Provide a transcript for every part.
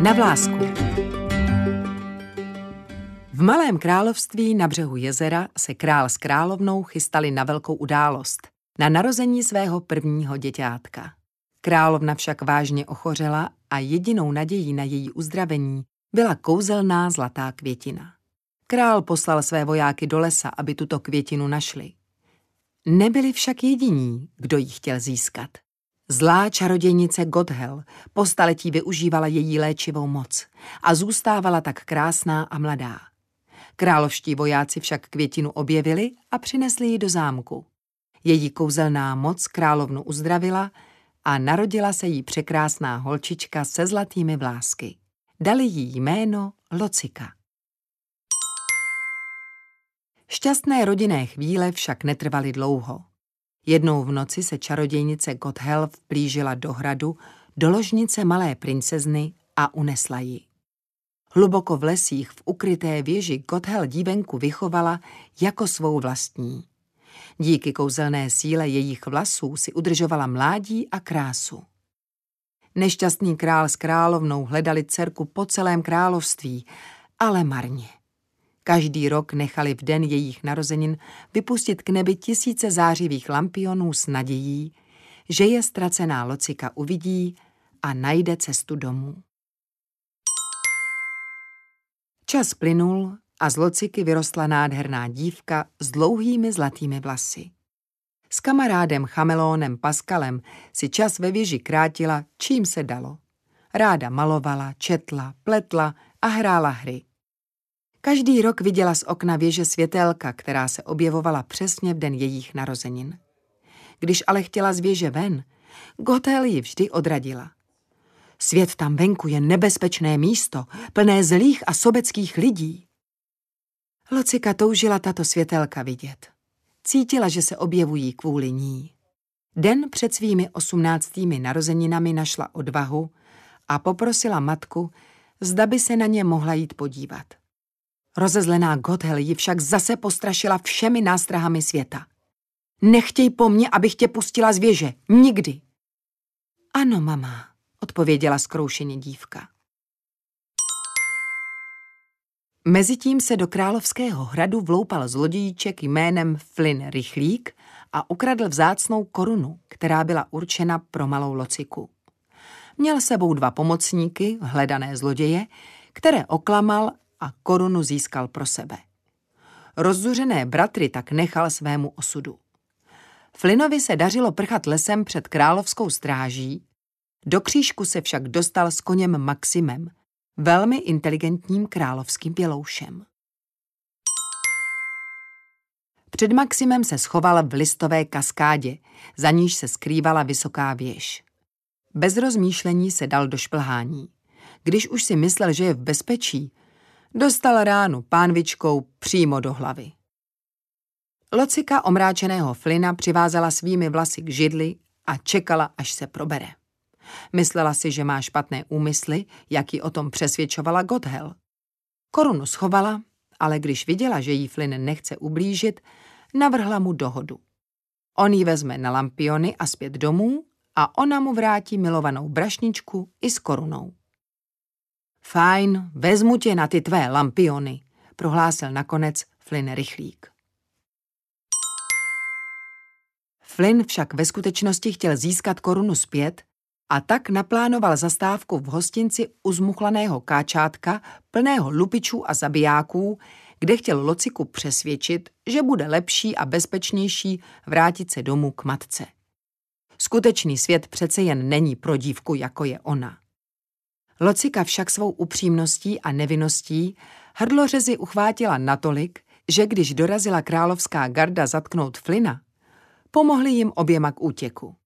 Na vlásku. V malém království na břehu jezera se král s královnou chystali na velkou událost, na narození svého prvního děťátka. Královna však vážně ochořela a jedinou nadějí na její uzdravení byla kouzelná zlatá květina. Král poslal své vojáky do lesa, aby tuto květinu našli. Nebyli však jediní, kdo ji chtěl získat. Zlá čarodějnice Godhel po staletí využívala její léčivou moc a zůstávala tak krásná a mladá. Královští vojáci však květinu objevili a přinesli ji do zámku. Její kouzelná moc královnu uzdravila a narodila se jí překrásná holčička se zlatými vlásky. Dali jí jméno Locika. Šťastné rodinné chvíle však netrvaly dlouho. Jednou v noci se čarodějnice Gothel vplížila do hradu, do ložnice malé princezny a unesla ji. Hluboko v lesích v ukryté věži Gothel dívenku vychovala jako svou vlastní. Díky kouzelné síle jejich vlasů si udržovala mládí a krásu. Nešťastný král s královnou hledali dcerku po celém království, ale marně. Každý rok nechali v den jejich narozenin vypustit k nebi tisíce zářivých lampionů s nadějí, že je ztracená Locika uvidí a najde cestu domů. Čas plynul a z Lociky vyrostla nádherná dívka s dlouhými zlatými vlasy. S kamarádem Chamelónem Paskalem si čas ve věži krátila, čím se dalo. Ráda malovala, četla, pletla a hrála hry. Každý rok viděla z okna věže světelka, která se objevovala přesně v den jejich narozenin. Když ale chtěla z věže ven, Gotel ji vždy odradila. Svět tam venku je nebezpečné místo, plné zlých a sobeckých lidí. Locika toužila tato světelka vidět. Cítila, že se objevují kvůli ní. Den před svými osmnáctými narozeninami našla odvahu a poprosila matku, zda by se na ně mohla jít podívat. Rozezlená Gothel ji však zase postrašila všemi nástrahami světa. Nechtěj po mně, abych tě pustila z věže. Nikdy. Ano, mama, odpověděla zkroušeně dívka. Mezitím se do královského hradu vloupal zlodějíček jménem Flynn Rychlík a ukradl vzácnou korunu, která byla určena pro malou lociku. Měl sebou dva pomocníky, hledané zloděje, které oklamal a korunu získal pro sebe. Rozzuřené bratry tak nechal svému osudu. Flinovi se dařilo prchat lesem před královskou stráží, do křížku se však dostal s koněm Maximem, velmi inteligentním královským pěloušem. Před Maximem se schoval v listové kaskádě, za níž se skrývala vysoká věž. Bez rozmýšlení se dal do šplhání. Když už si myslel, že je v bezpečí, dostal ránu pánvičkou přímo do hlavy. Locika omráčeného Flina přivázala svými vlasy k židli a čekala, až se probere. Myslela si, že má špatné úmysly, jak ji o tom přesvědčovala Godhel. Korunu schovala, ale když viděla, že jí Flynn nechce ublížit, navrhla mu dohodu. On ji vezme na lampiony a zpět domů a ona mu vrátí milovanou brašničku i s korunou. Fajn, vezmu tě na ty tvé lampiony, prohlásil nakonec Flynn rychlík. Flynn však ve skutečnosti chtěl získat korunu zpět a tak naplánoval zastávku v hostinci u zmuchlaného káčátka plného lupičů a zabijáků, kde chtěl Lociku přesvědčit, že bude lepší a bezpečnější vrátit se domů k matce. Skutečný svět přece jen není pro dívku, jako je ona. Locika však svou upřímností a nevinností hrdlořezi uchvátila natolik, že když dorazila královská garda zatknout Flina, pomohli jim oběma k útěku.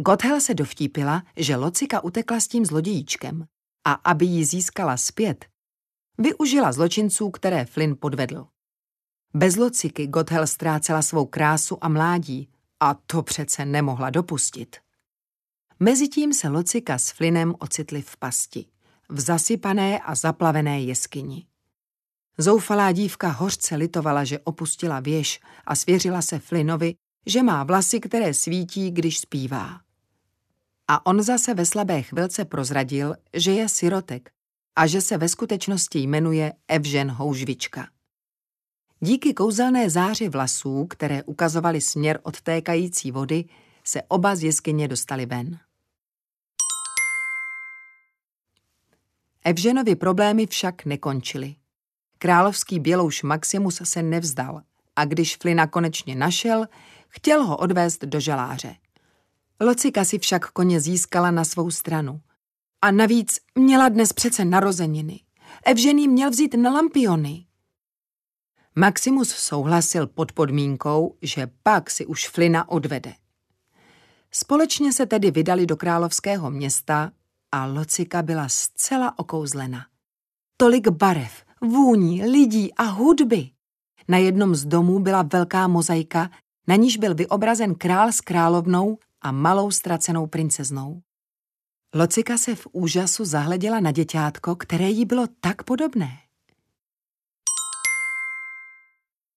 Gothel se dovtípila, že Locika utekla s tím zlodějíčkem a aby ji získala zpět, využila zločinců, které Flynn podvedl. Bez Lociky Gothel ztrácela svou krásu a mládí a to přece nemohla dopustit. Mezitím se Locika s Flynnem ocitli v pasti, v zasypané a zaplavené jeskyni. Zoufalá dívka hořce litovala, že opustila věž a svěřila se Flinovi, že má vlasy, které svítí, když zpívá. A on zase ve slabé chvilce prozradil, že je sirotek a že se ve skutečnosti jmenuje Evžen Houžvička. Díky kouzelné záři vlasů, které ukazovaly směr odtékající vody, se oba z jeskyně dostali ven. Evženovi problémy však nekončily. Královský bělouš Maximus se nevzdal a když Flina konečně našel, chtěl ho odvést do želáře. Locika si však koně získala na svou stranu. A navíc měla dnes přece narozeniny. Evžený měl vzít na lampiony. Maximus souhlasil pod podmínkou, že pak si už Flina odvede. Společně se tedy vydali do královského města a Locika byla zcela okouzlena. Tolik barev, vůní, lidí a hudby. Na jednom z domů byla velká mozaika, na níž byl vyobrazen král s královnou a malou ztracenou princeznou. Locika se v úžasu zahleděla na děťátko, které jí bylo tak podobné.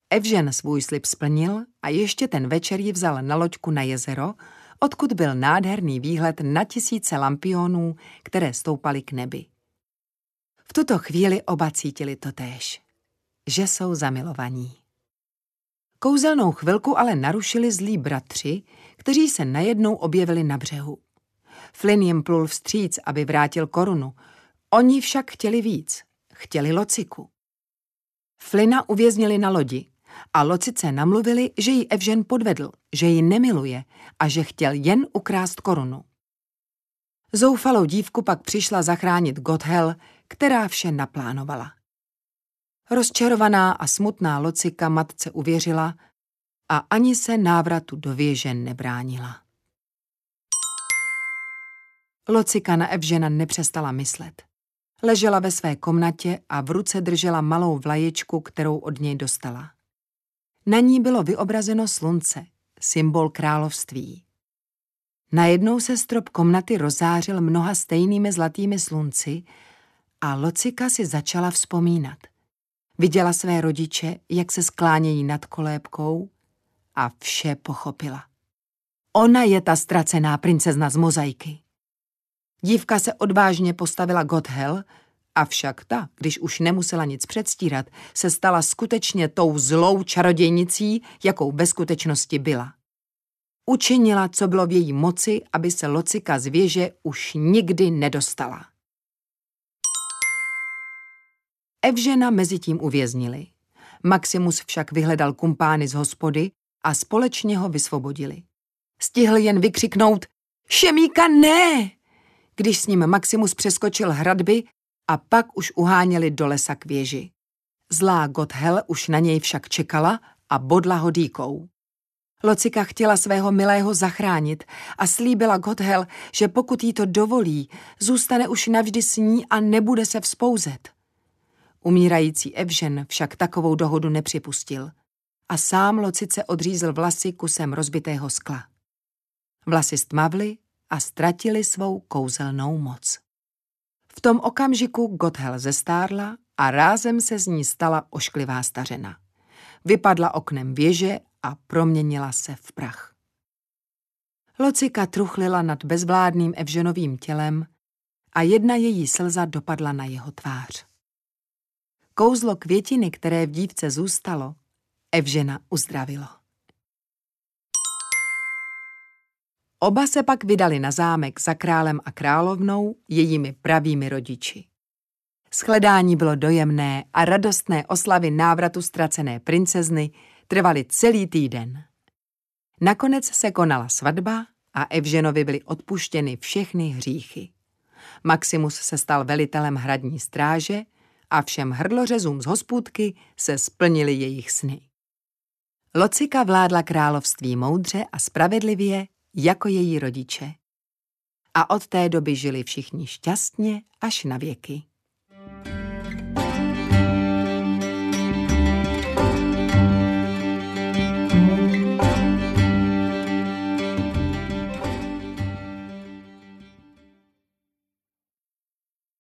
Evžen svůj slib splnil a ještě ten večer ji vzal na loďku na jezero, odkud byl nádherný výhled na tisíce lampionů, které stoupaly k nebi. V tuto chvíli oba cítili totéž, že jsou zamilovaní. Kouzelnou chvilku ale narušili zlí bratři, kteří se najednou objevili na břehu. Flynn jim plul vstříc, aby vrátil korunu. Oni však chtěli víc. Chtěli lociku. Flina uvěznili na lodi a locice namluvili, že ji Evžen podvedl, že ji nemiluje a že chtěl jen ukrást korunu. Zoufalou dívku pak přišla zachránit Gothel, která vše naplánovala. Rozčarovaná a smutná Locika matce uvěřila a ani se návratu do věže nebránila. Locika na Evžena nepřestala myslet. Ležela ve své komnatě a v ruce držela malou vlaječku, kterou od něj dostala. Na ní bylo vyobrazeno slunce, symbol království. Najednou se strop komnaty rozářil mnoha stejnými zlatými slunci a Locika si začala vzpomínat. Viděla své rodiče, jak se sklánějí nad kolébkou a vše pochopila. Ona je ta ztracená princezna z mozaiky. Dívka se odvážně postavila Gothel, avšak ta, když už nemusela nic předstírat, se stala skutečně tou zlou čarodějnicí, jakou ve skutečnosti byla. Učinila, co bylo v její moci, aby se Locika z věže už nikdy nedostala. Evžena mezi tím uvěznili. Maximus však vyhledal kumpány z hospody a společně ho vysvobodili. Stihl jen vykřiknout Šemíka ne! Když s ním Maximus přeskočil hradby a pak už uháněli do lesa k věži. Zlá Gothel už na něj však čekala a bodla ho dýkou. Locika chtěla svého milého zachránit a slíbila Gothel, že pokud jí to dovolí, zůstane už navždy s ní a nebude se vzpouzet. Umírající Evžen však takovou dohodu nepřipustil a sám Locice odřízl vlasy kusem rozbitého skla. Vlasy stmavly a ztratili svou kouzelnou moc. V tom okamžiku Gothel zestárla a rázem se z ní stala ošklivá stařena. Vypadla oknem věže a proměnila se v prach. Locika truchlila nad bezvládným Evženovým tělem a jedna její slza dopadla na jeho tvář. Kouzlo květiny, které v dívce zůstalo, Evžena uzdravilo. Oba se pak vydali na zámek za králem a královnou, jejími pravými rodiči. Shledání bylo dojemné a radostné oslavy návratu ztracené princezny trvaly celý týden. Nakonec se konala svatba a Evženovi byly odpuštěny všechny hříchy. Maximus se stal velitelem hradní stráže a všem hrdlořezům z hospůdky se splnily jejich sny. Locika vládla království moudře a spravedlivě jako její rodiče. A od té doby žili všichni šťastně až na věky.